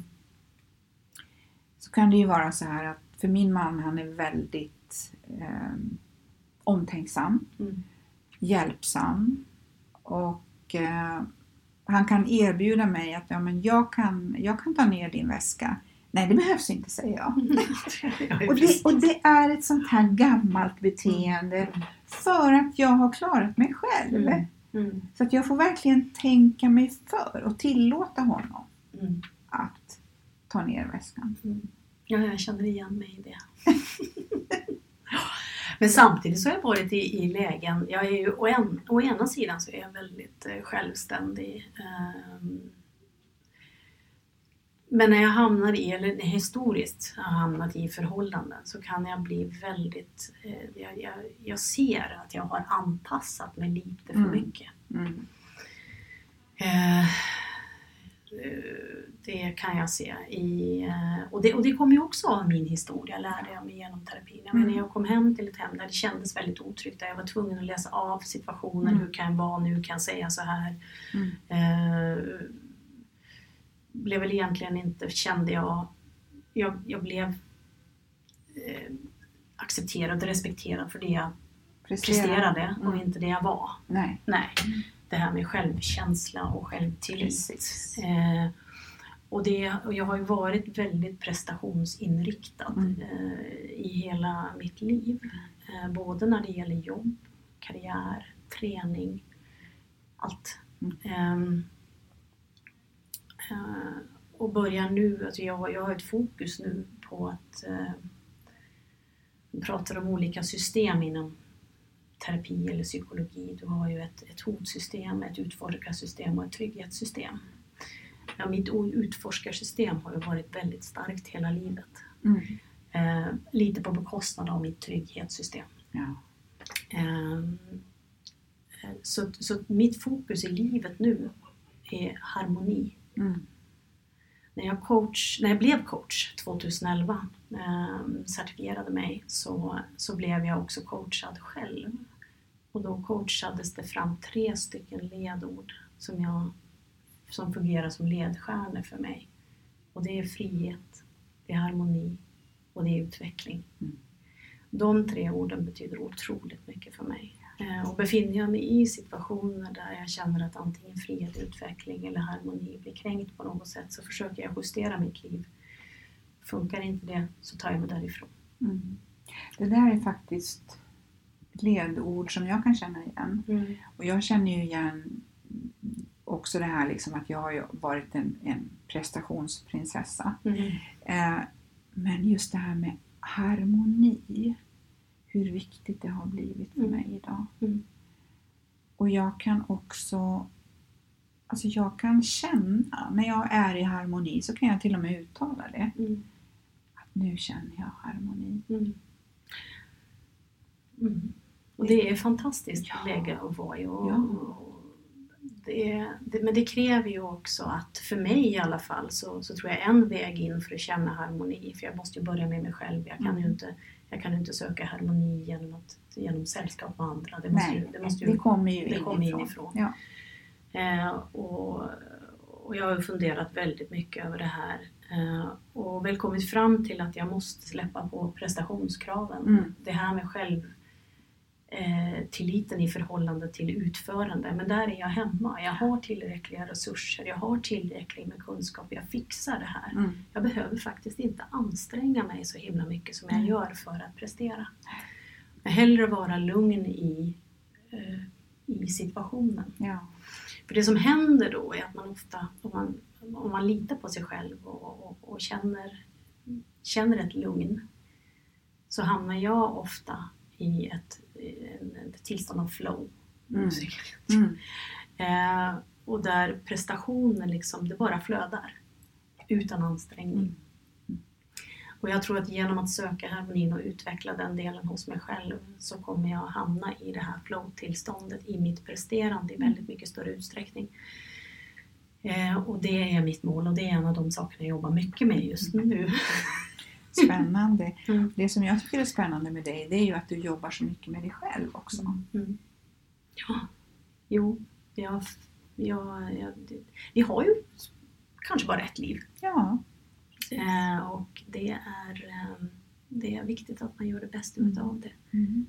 [SPEAKER 1] så kan det ju vara så här att för min man han är väldigt ehm, omtänksam,
[SPEAKER 2] Mm.
[SPEAKER 1] hjälpsam och eh, han kan erbjuda mig att ja, men jag, kan, jag kan ta ner din väska. Nej, det behövs inte, säger jag. Och det, och det är ett sånt här gammalt beteende för att jag har klarat mig själv.
[SPEAKER 2] Mm. Mm.
[SPEAKER 1] Så att jag får verkligen tänka mig för och tillåta honom
[SPEAKER 2] Mm.
[SPEAKER 1] att ta ner väskan.
[SPEAKER 2] Ja, jag känner igen mig i det. Men samtidigt så har jag varit i, i lägen, jag är ju, å, en, å ena sidan så är jag väldigt eh, självständig. ehm, men när jag hamnar i, eller när historiskt har hamnat i förhållanden så kan jag bli väldigt, eh, jag, jag, jag ser att jag har anpassat mig lite för
[SPEAKER 1] Mm.
[SPEAKER 2] mycket.
[SPEAKER 1] Mm.
[SPEAKER 2] Eh, det kan jag se. I, eh, och, det, och det kommer ju också av min historia, lärde jag mig genom terapin. Jag, menar,
[SPEAKER 1] Mm.
[SPEAKER 2] jag kom hem till ett hem där det kändes väldigt otryggt, där jag var tvungen att läsa av situationen.
[SPEAKER 1] Mm.
[SPEAKER 2] Hur kan jag vara nu? Kan jag säga så här?
[SPEAKER 1] Mm.
[SPEAKER 2] Eh, blev väl egentligen inte, kände jag, jag, jag blev eh, accepterad och respekterad för det jag
[SPEAKER 1] Prestera.
[SPEAKER 2] presterade och
[SPEAKER 1] Mm.
[SPEAKER 2] inte det jag var.
[SPEAKER 1] Nej.
[SPEAKER 2] Nej, det här med självkänsla och självtillit. Eh, och, det, och jag har ju varit väldigt prestationsinriktad
[SPEAKER 1] Mm.
[SPEAKER 2] eh, i hela mitt liv. Eh, både när det gäller jobb, karriär, träning, allt.
[SPEAKER 1] Mm.
[SPEAKER 2] Eh, och börjar nu, alltså jag, jag har ett fokus nu på att eh, vi pratar om olika system inom terapi eller psykologi. Du har ju ett, ett hotsystem, ett utforskarsystem och ett trygghetssystem. Ja, mitt utforskarsystem har ju varit väldigt starkt hela livet.
[SPEAKER 1] Mm.
[SPEAKER 2] Eh, lite på bekostnad av mitt trygghetssystem.
[SPEAKER 1] Ja.
[SPEAKER 2] Eh, så, så mitt fokus i livet nu är harmoni.
[SPEAKER 1] Mm.
[SPEAKER 2] När jag, coach, när jag blev coach 2011, eh, certifierade mig, så, så blev jag också coachad själv. Och då coachades det fram tre stycken ledord som, jag, som fungerar som ledstjärnor för mig. Och det är frihet, det är harmoni och det är utveckling.
[SPEAKER 1] Mm.
[SPEAKER 2] De tre orden betyder otroligt mycket för mig. Eh, Och befinner jag mig i situationer där jag känner att antingen frihet, utveckling eller harmoni blir kränkt på något sätt så försöker jag justera mitt liv. Funkar inte det så tar jag mig därifrån.
[SPEAKER 1] Mm. Det där är faktiskt ledord som jag kan känna igen. Och jag känner ju igen också det här liksom att jag har varit en, en prestationsprinsessa.
[SPEAKER 2] Mm.
[SPEAKER 1] Eh, men just det här med harmoni, hur viktigt det har blivit för
[SPEAKER 2] Mm.
[SPEAKER 1] mig idag.
[SPEAKER 2] Mm.
[SPEAKER 1] Och jag kan också Alltså jag kan känna, när jag är i harmoni så kan jag till och med uttala det.
[SPEAKER 2] Mm.
[SPEAKER 1] Att nu känner jag harmoni.
[SPEAKER 2] Mm. Mm. Och det är fantastiskt
[SPEAKER 1] Ja.
[SPEAKER 2] läge att vara i. Och,
[SPEAKER 1] Ja.
[SPEAKER 2] det, det, men det kräver ju också att, för mig i alla fall, så, så tror jag en väg in för att känna harmoni, för jag måste ju börja med mig själv. Jag kan ju
[SPEAKER 1] Mm.
[SPEAKER 2] inte, jag kan inte söka harmoni genom, att, genom sällskap med andra. Det, måste
[SPEAKER 1] Nej,
[SPEAKER 2] ju, det, måste ju,
[SPEAKER 1] det kommer ju
[SPEAKER 2] det kommer
[SPEAKER 1] inifrån.
[SPEAKER 2] inifrån.
[SPEAKER 1] Ja.
[SPEAKER 2] Eh, och, och jag har funderat väldigt mycket över det här eh, och väl kommit fram till att jag måste släppa på prestationskraven.
[SPEAKER 1] Mm.
[SPEAKER 2] Det här med själv eh, tilliten i förhållande till utförande. Men där är jag hemma. Jag har tillräckliga resurser, jag har tillräckligt med kunskap, jag fixar det här.
[SPEAKER 1] Mm.
[SPEAKER 2] Jag behöver faktiskt inte anstränga mig så himla mycket som jag gör för att prestera. Jag hellre vara lugn i, eh, i situationen.
[SPEAKER 1] Ja.
[SPEAKER 2] För det som händer då är att man ofta, om man, om man litar på sig själv och, och, och känner, känner ett lugn, så hamnar jag ofta i ett tillstånd av flow.
[SPEAKER 1] Mm. Mm.
[SPEAKER 2] Eh, och där prestationen liksom, det bara flödar. Utan ansträngning. Och jag tror att genom att söka harmonin och utveckla den delen hos mig själv så kommer jag hamna i det här flow-tillståndet i mitt presterande i väldigt mycket större utsträckning. Eh, och det är mitt mål och det är en av de sakerna jag jobbar mycket med just nu.
[SPEAKER 1] Spännande.
[SPEAKER 2] Mm.
[SPEAKER 1] Det som jag tycker är spännande med dig det är ju att du jobbar så mycket med dig själv också.
[SPEAKER 2] Mm. Ja, jo, jag, jag, jag, vi har ju kanske bara ett liv.
[SPEAKER 1] Ja,
[SPEAKER 2] Eh, och det är, eh, det är viktigt att man gör det bästa utav det.
[SPEAKER 1] mm.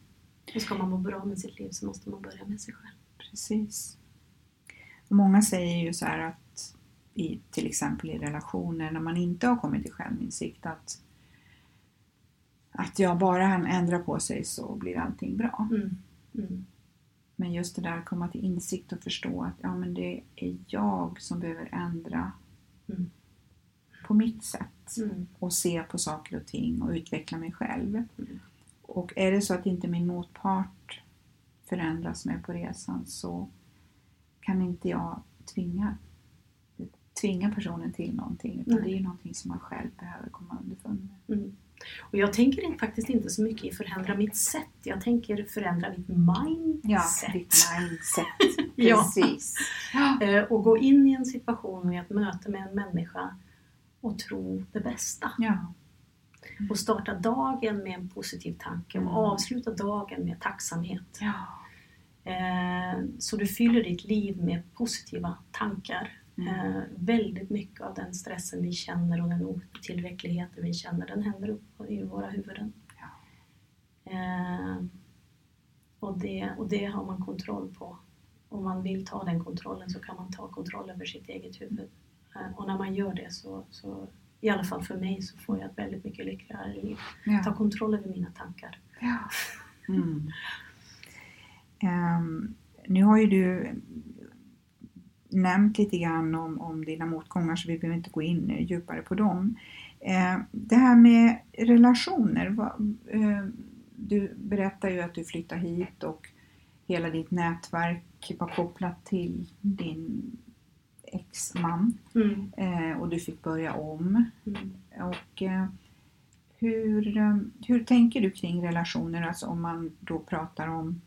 [SPEAKER 2] Och ska man må bra med sitt liv så måste man börja med sig själv.
[SPEAKER 1] precis. Många säger ju så här att i, till exempel i relationer när man inte har kommit till självinsikt att att jag bara han ändrar på sig så blir allting bra.
[SPEAKER 2] Mm. Mm.
[SPEAKER 1] Men just det där att komma till insikt och förstå att ja, men det är jag som behöver ändra
[SPEAKER 2] Mm.
[SPEAKER 1] på mitt sätt
[SPEAKER 2] Mm.
[SPEAKER 1] och se på saker och ting och utveckla mig själv.
[SPEAKER 2] Mm.
[SPEAKER 1] Och är det så att inte min motpart förändras med på resan så kan inte jag tvinga, tvinga personen till någonting utan det är någonting som man själv behöver komma underfund med.
[SPEAKER 2] Mm. Och jag tänker faktiskt inte så mycket i förändra mitt sätt. Jag tänker förändra mitt mindset.
[SPEAKER 1] Ja, ditt mindset. Precis. Ja.
[SPEAKER 2] Eh, och gå in i en situation i ett möte med en människa och tro det bästa.
[SPEAKER 1] Ja.
[SPEAKER 2] Och starta dagen med en positiv tanke och
[SPEAKER 1] Mm.
[SPEAKER 2] avsluta dagen med tacksamhet.
[SPEAKER 1] Ja.
[SPEAKER 2] Eh, så du fyller ditt liv med positiva tankar.
[SPEAKER 1] Mm.
[SPEAKER 2] Eh, väldigt mycket av den stressen vi känner och den otillräckligheten vi känner, den händer upp i våra huvuden. Eh, och, det, och det har man kontroll på. Om man vill ta den kontrollen så kan man ta kontroll över sitt eget huvud. Eh, och när man gör det så, så, i alla fall för mig, så får jag ett väldigt mycket lyckligare liv.
[SPEAKER 1] Ja.
[SPEAKER 2] Ta kontroll över mina tankar.
[SPEAKER 1] Ja. Mm. Ehm, nu har ju du nämnt lite grann om, om dina motgångar så vi behöver inte gå in djupare på dem. Eh, det här med relationer. vad- eh, du berättar ju att du flyttade hit och hela ditt nätverk var kopplat till din exman
[SPEAKER 2] Mm.
[SPEAKER 1] eh, och du fick börja om.
[SPEAKER 2] Mm.
[SPEAKER 1] Och eh, hur, eh, hur tänker du kring relationer? Alltså om man då pratar om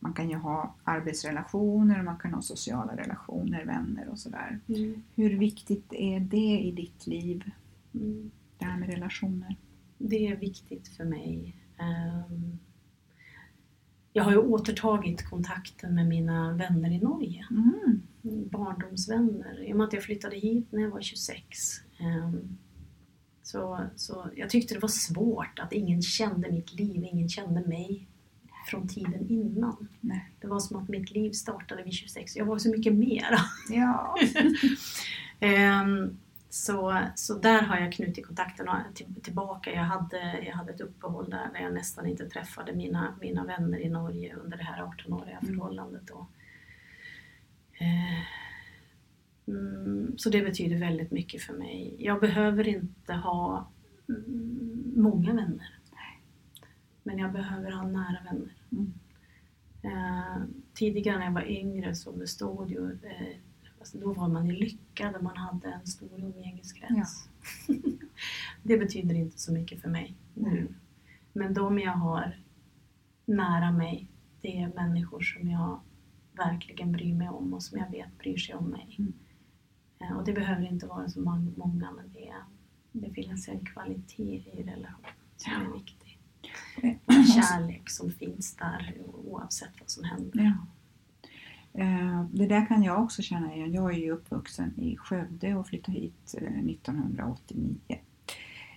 [SPEAKER 1] man kan ju ha arbetsrelationer, och man kan ha sociala relationer, vänner och sådär.
[SPEAKER 2] Mm.
[SPEAKER 1] Hur viktigt är det i ditt liv,
[SPEAKER 2] Mm.
[SPEAKER 1] det här med relationer?
[SPEAKER 2] Det är viktigt för mig. Ehm, Jag har ju återtagit kontakten med mina vänner i Norge.
[SPEAKER 1] Mm.
[SPEAKER 2] Barndomsvänner. I och med att jag flyttade hit när jag var 26. ehm, Så, så jag tyckte det var svårt att ingen kände mitt liv, ingen kände mig från tiden innan.
[SPEAKER 1] Nej.
[SPEAKER 2] Det var som att mitt liv startade vid 26. Jag var så mycket mera.
[SPEAKER 1] Ja.
[SPEAKER 2] Ehm, så, så där har jag knutit kontakterna till, tillbaka. Jag hade, jag hade ett uppehåll där, där jag nästan inte träffade mina, mina vänner i Norge under det här 18-åriga
[SPEAKER 1] Mm.
[SPEAKER 2] förhållandet. Då. Eh, mm, så det betyder väldigt mycket för mig. Jag behöver inte ha mm, många vänner. Men jag behöver ha nära vänner.
[SPEAKER 1] Mm.
[SPEAKER 2] Eh, tidigare när jag var yngre så bestod ju eh, alltså då var man ju lyckad och man hade en stor umgängeskrets. det betyder inte så mycket för mig nu. Men de jag har nära mig, det är människor som jag verkligen bryr mig om och som jag vet bryr sig om mig.
[SPEAKER 1] Mm.
[SPEAKER 2] Eh, och det behöver inte vara så mång- många, men det, är- det finns en kvalitet i relationen som är viktig. En kärlek som finns där oavsett vad som händer.
[SPEAKER 1] Ja. Eh, Det där kan jag också känna igen. Jag är ju uppvuxen i Skövde och flyttade hit eh, 1989.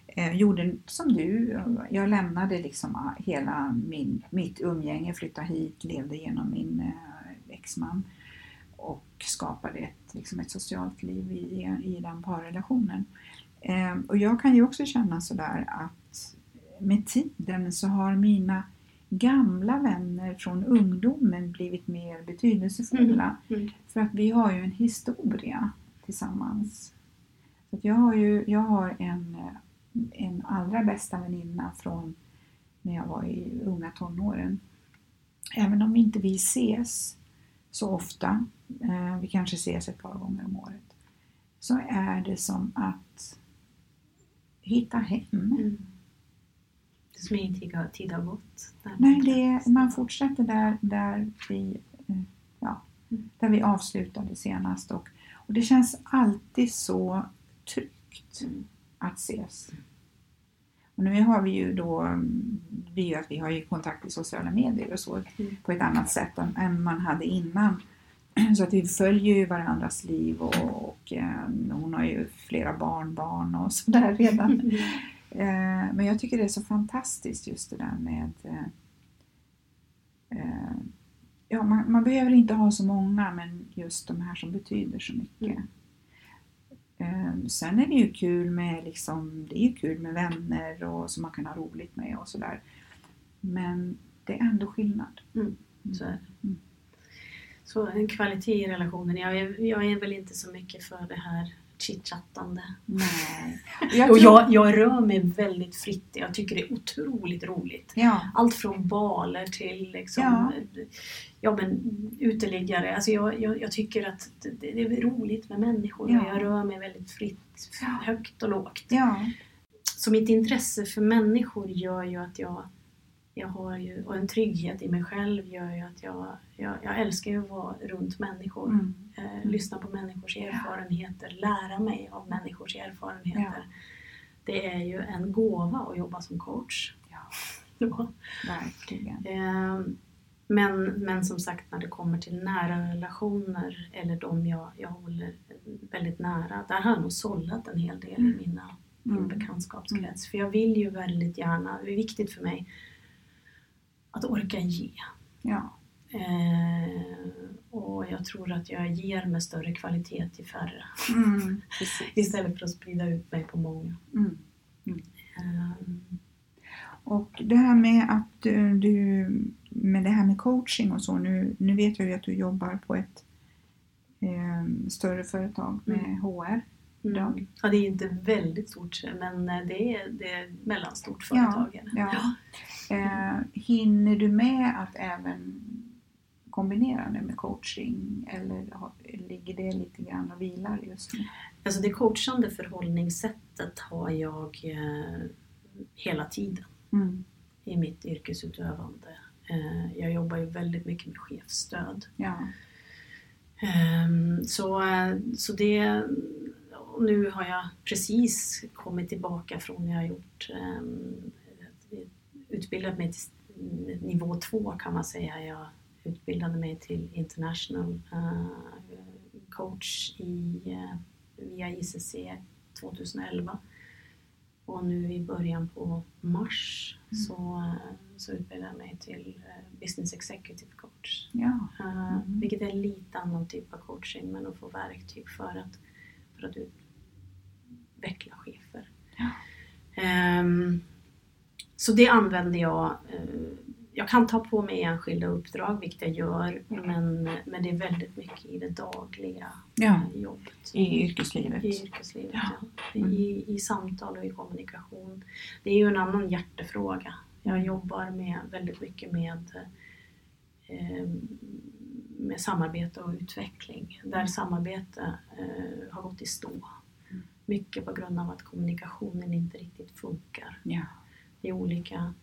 [SPEAKER 1] Eh, Gjorde som du. Jag lämnade liksom hela min, mitt umgänge, flyttade hit, levde genom min eh, exman och skapade ett, liksom ett socialt liv i, i den parrelationen. Eh, Och jag kan ju också känna sådär att med tiden så har mina gamla vänner från ungdomen blivit mer betydelsefulla.
[SPEAKER 2] Mm.
[SPEAKER 1] För att vi har ju en historia tillsammans. Så jag har ju jag har en, en allra bästa väninna från när jag var i unga tonåren. Även om inte vi ses så ofta, eh, vi kanske ses ett par gånger om året, så är det som att hitta hem.
[SPEAKER 2] Mm. Som ingen tid har, gått.
[SPEAKER 1] Nej, det, man fortsätter där, där, vi, eh, ja, där vi avslutade senast. Och, och det känns alltid så tryggt
[SPEAKER 2] Mm.
[SPEAKER 1] att ses. Och nu har vi ju då, mm, det ju att vi har ju kontakt i sociala medier och så
[SPEAKER 2] Mm.
[SPEAKER 1] på ett annat sätt än, än man hade innan. Så att vi följer ju varandras liv och, och eh, hon har ju flera barnbarn och sådär redan. Eh, Men jag tycker det är så fantastiskt just det där med eh, eh, Ja, man, man behöver inte ha så många men just de här som betyder så mycket.
[SPEAKER 2] Mm.
[SPEAKER 1] Eh, Sen är det ju kul med liksom, det är ju kul med vänner och som man kan ha roligt med och sådär. Men det är ändå skillnad.
[SPEAKER 2] Mm. Så är det.
[SPEAKER 1] Mm.
[SPEAKER 2] Så en kvalitet i relationen. Jag är, jag är väl inte så mycket för det här chitchattande.
[SPEAKER 1] Nej.
[SPEAKER 2] och
[SPEAKER 1] tror-
[SPEAKER 2] jag, jag rör mig väldigt fritt. Jag tycker det är otroligt roligt.
[SPEAKER 1] Ja,
[SPEAKER 2] Allt från baler till liksom,
[SPEAKER 1] Ja.
[SPEAKER 2] ja. men, uteliggare. Alltså jag, jag, jag tycker att det, det är roligt med människor
[SPEAKER 1] Ja.
[SPEAKER 2] och jag rör mig väldigt fritt, högt och lågt.
[SPEAKER 1] ja,
[SPEAKER 2] Så mitt intresse för människor gör ju att jag, jag har ju, och en trygghet i mig själv gör ju att jag, jag, jag älskar ju att vara runt människor.
[SPEAKER 1] mm.
[SPEAKER 2] Eh, lyssna på människors erfarenheter, lära mig av människors erfarenheter. Det är ju en gåva att jobba som coach.
[SPEAKER 1] ja,
[SPEAKER 2] Då.
[SPEAKER 1] verkligen.
[SPEAKER 2] Eh, Men, men som sagt när det kommer till nära relationer eller de jag, jag håller väldigt nära, där har jag nog sållat en hel del i mina, min
[SPEAKER 1] Mm.
[SPEAKER 2] bekantskapskrets. För jag vill ju väldigt gärna, det är viktigt för mig att orka ge.
[SPEAKER 1] Ja.
[SPEAKER 2] Eh, och jag tror att jag ger med större kvalitet till färre.
[SPEAKER 1] Mm.
[SPEAKER 2] Istället för att sprida ut mig på många.
[SPEAKER 1] Mm.
[SPEAKER 2] Eh,
[SPEAKER 1] Och det här med att du, du med det här med coaching och så, nu, nu vet jag ju att du jobbar på ett eh, större företag med
[SPEAKER 2] Mm.
[SPEAKER 1] HR idag.
[SPEAKER 2] mm. Ja, det är inte väldigt stort men eh, det är, det är mellanstort
[SPEAKER 1] Ja,
[SPEAKER 2] företag. det.
[SPEAKER 1] ja. Eh, hinner du med att även kombinera det med coaching eller ligger det lite grann och vilar just nu?
[SPEAKER 2] Alltså det coachande förhållningssättet har jag eh, hela tiden
[SPEAKER 1] Mm.
[SPEAKER 2] i mitt yrkesutövande. Eh, jag jobbar ju väldigt mycket med chefsstöd.
[SPEAKER 1] Ja.
[SPEAKER 2] Ehm, Så, eh, så det, och nu har jag precis kommit tillbaka från jag har gjort ehm, utbildat mig till nivå två kan man säga. Jag utbildade mig till international eh, coach i, eh, via ICC 2011. Och nu i början på mars så, eh, så utbildade jag mig till business executive coach.
[SPEAKER 1] ja. Mm.
[SPEAKER 2] Vilket är lite annan typ av coaching men att få verktyg för att, för att utveckla chefer.
[SPEAKER 1] Ja.
[SPEAKER 2] Ehm, så det använder jag. eh, jag kan ta på mig enskilda uppdrag, vilket jag gör, men, men det är väldigt mycket i det dagliga
[SPEAKER 1] Ja.
[SPEAKER 2] eh, jobbet.
[SPEAKER 1] I yrkeslivet.
[SPEAKER 2] I yrkeslivet,
[SPEAKER 1] Ja.
[SPEAKER 2] ja.
[SPEAKER 1] Mm.
[SPEAKER 2] I, I samtal och i kommunikation. Det är ju en annan hjärtefråga. Jag
[SPEAKER 1] Mm.
[SPEAKER 2] jobbar med, väldigt mycket med, eh, med samarbete och utveckling. Där samarbete eh, har gått i stå. Mycket på grund av att kommunikationen inte riktigt funkar.
[SPEAKER 1] Ja.
[SPEAKER 2] Det är olika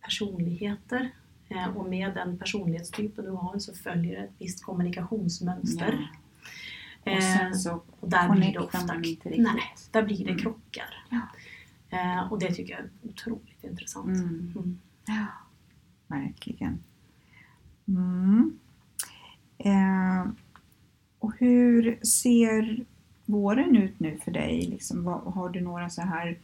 [SPEAKER 2] personligheter eh, och med den personlighetstypen du har så följer ett visst kommunikationsmönster.
[SPEAKER 1] Och
[SPEAKER 2] Eh,
[SPEAKER 1] sen så
[SPEAKER 2] och där blir det ofta
[SPEAKER 1] man inte riktigt.
[SPEAKER 2] nej, där blir det
[SPEAKER 1] Mm.
[SPEAKER 2] krockar.
[SPEAKER 1] Ja.
[SPEAKER 2] Eh, och det tycker jag är otroligt intressant.
[SPEAKER 1] Mm.
[SPEAKER 2] Mm.
[SPEAKER 1] Ja, verkligen. Mm. Eh, och hur ser våren ut nu för dig? Liksom, vad, har du några så här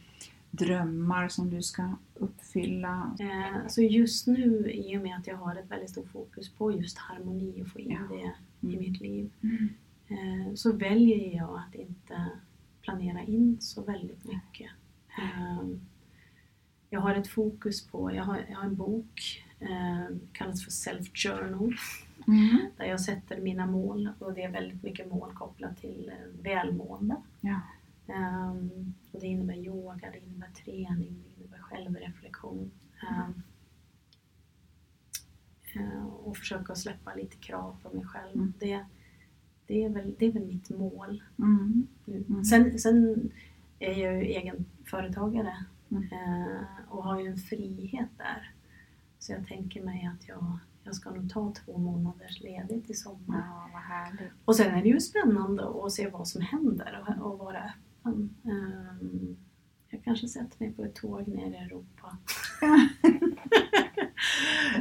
[SPEAKER 1] drömmar som du ska uppfylla?
[SPEAKER 2] Eh, så just nu, i och med att jag har ett väldigt stort fokus på just harmoni och få in
[SPEAKER 1] Ja.
[SPEAKER 2] det i
[SPEAKER 1] Mm.
[SPEAKER 2] mitt liv,
[SPEAKER 1] Mm.
[SPEAKER 2] eh, så väljer jag att inte planera in så väldigt mycket. Eh, jag har ett fokus på, jag har, jag har en bok, eh, kallas för Self Journal,
[SPEAKER 1] Mm.
[SPEAKER 2] där jag sätter mina mål och det är väldigt mycket mål kopplat till eh, välmående.
[SPEAKER 1] Ja.
[SPEAKER 2] Ehm, och det innebär yoga, det innebär träning, det innebär självreflektion. Eh, och försöka släppa lite krav på mig själv.
[SPEAKER 1] Mm.
[SPEAKER 2] Det, det, är väl, det är väl mitt mål
[SPEAKER 1] Mm. Mm.
[SPEAKER 2] Sen, sen är jag ju egen företagare
[SPEAKER 1] Mm.
[SPEAKER 2] eh, och har ju en frihet där. Så jag tänker mig att jag, jag ska nog ta två månaders ledigt i sommar.
[SPEAKER 1] Ja, vad härligt.
[SPEAKER 2] Och sen är det ju spännande att se vad som händer och, och vara öppen. Ehm, jag kanske sätter mig på ett tåg ner i Europa.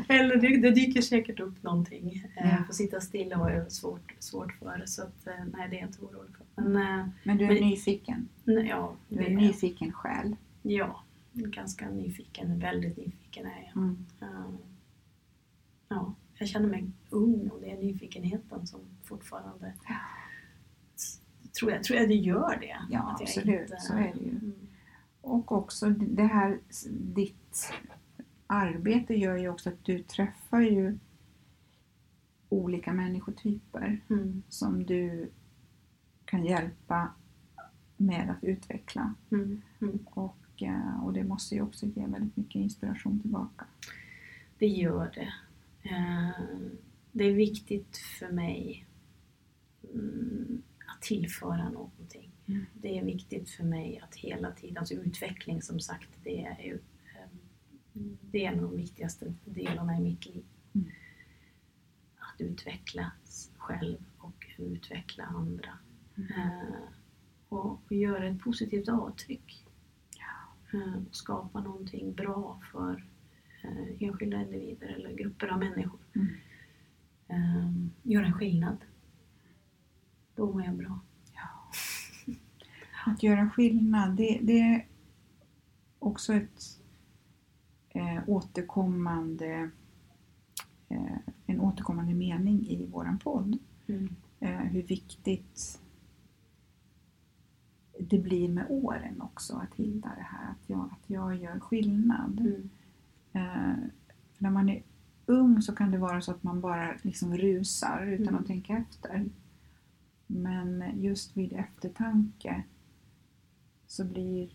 [SPEAKER 2] Eller det, det dyker säkert upp någonting.
[SPEAKER 1] Ja.
[SPEAKER 2] Ja. Få sitta stilla har jag svårt, svårt för. Så att, eh, nej, det är jag inte orolig för. Men eh,
[SPEAKER 1] Men du är
[SPEAKER 2] Men-
[SPEAKER 1] nyfiken?
[SPEAKER 2] nej, ja,
[SPEAKER 1] Du är en nyfiken själ?
[SPEAKER 2] ja, ganska nyfiken. Väldigt nyfiken är jag.
[SPEAKER 1] Mm.
[SPEAKER 2] Ehm, ja, jag känner mig ung och det är nyfikenheten som fortfarande
[SPEAKER 1] Ja.
[SPEAKER 2] tror jag, tror jag det gör det.
[SPEAKER 1] Ja, absolut. Så är det ju.
[SPEAKER 2] Mm.
[SPEAKER 1] Och också det här, ditt arbete gör ju också att du träffar ju olika människotyper
[SPEAKER 2] Mm.
[SPEAKER 1] som du kan hjälpa med att utveckla.
[SPEAKER 2] Mm. Mm.
[SPEAKER 1] Och, eh, och det måste ju också ge väldigt mycket inspiration tillbaka.
[SPEAKER 2] Det gör det. Eh, Det är viktigt för mig mm, att tillföra någonting.
[SPEAKER 1] Mm.
[SPEAKER 2] Det är viktigt för mig att hela tiden, alltså utveckling som sagt, det är ju eh, det är en av de viktigaste delarna i mitt liv.
[SPEAKER 1] Mm.
[SPEAKER 2] Att utvecklas själv och utveckla andra. Eh, och, och göra ett positivt avtryck. Eh, och skapa någonting bra för enskilda individer eller grupper av människor.
[SPEAKER 1] Mm.
[SPEAKER 2] Eh, göra en skillnad. Då mår jag bra.
[SPEAKER 1] Att göra skillnad, det, det är också ett, eh, återkommande eh, en återkommande mening i våran podd.
[SPEAKER 2] Mm.
[SPEAKER 1] Eh, hur viktigt det blir med åren också att hitta det här att jag, att jag gör skillnad.
[SPEAKER 2] Mm.
[SPEAKER 1] Eh, när man är ung så kan det vara så att man bara liksom rusar utan
[SPEAKER 2] Mm.
[SPEAKER 1] att tänka efter. Men just vid eftertanke så blir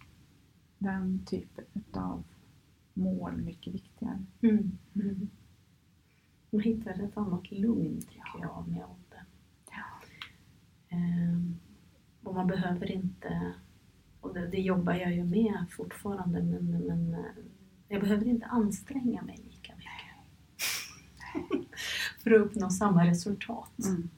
[SPEAKER 1] den typen av mål mycket viktigare.
[SPEAKER 2] Mm. Mm. Man hittar ett annat lugn tycker jag med åldern. Ehm, och man behöver inte, och det, det jobbar jag ju med fortfarande, men, men jag behöver inte anstränga mig lika mycket. för att uppnå samma resultat.
[SPEAKER 1] Mm.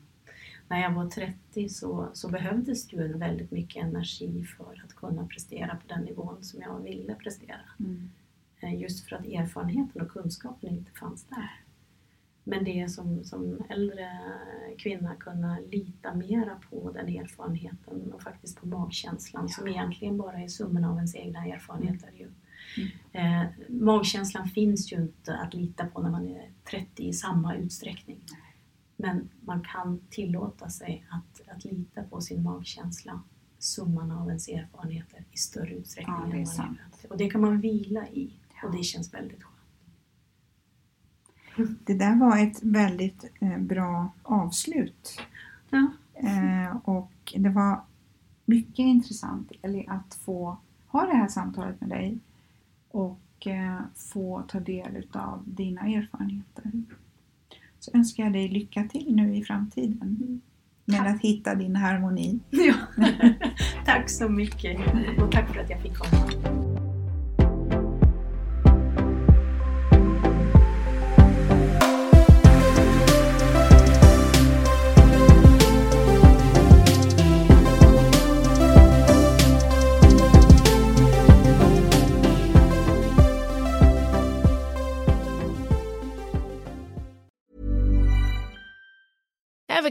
[SPEAKER 2] När jag var 30 så, så behövdes det ju väldigt mycket energi för att kunna prestera på den nivån som jag ville prestera.
[SPEAKER 1] Mm.
[SPEAKER 2] Eh, Just för att erfarenheten och kunskapen inte fanns där. Men det som, som äldre kvinna kunna lita mera på den erfarenheten och faktiskt på magkänslan som egentligen bara är summan av ens egna erfarenheter. Ju. Eh, magkänslan finns ju inte att lita på när man är 30 i samma utsträckning. Men man kan tillåta sig att, att lita på sin magkänsla, summan av ens erfarenheter i större utsträckning
[SPEAKER 1] Ja,
[SPEAKER 2] än man
[SPEAKER 1] sant.
[SPEAKER 2] är. Och det kan man vila i och det känns väldigt skönt.
[SPEAKER 1] Det där var ett väldigt eh, bra avslut.
[SPEAKER 2] Ja.
[SPEAKER 1] Eh, och det var mycket intressant att få ha det här samtalet med dig och eh, få ta del av dina erfarenheter. Så önskar jag dig lycka till nu i framtiden med att hitta din harmoni.
[SPEAKER 2] Ja. tack så mycket och tack för att jag fick komma.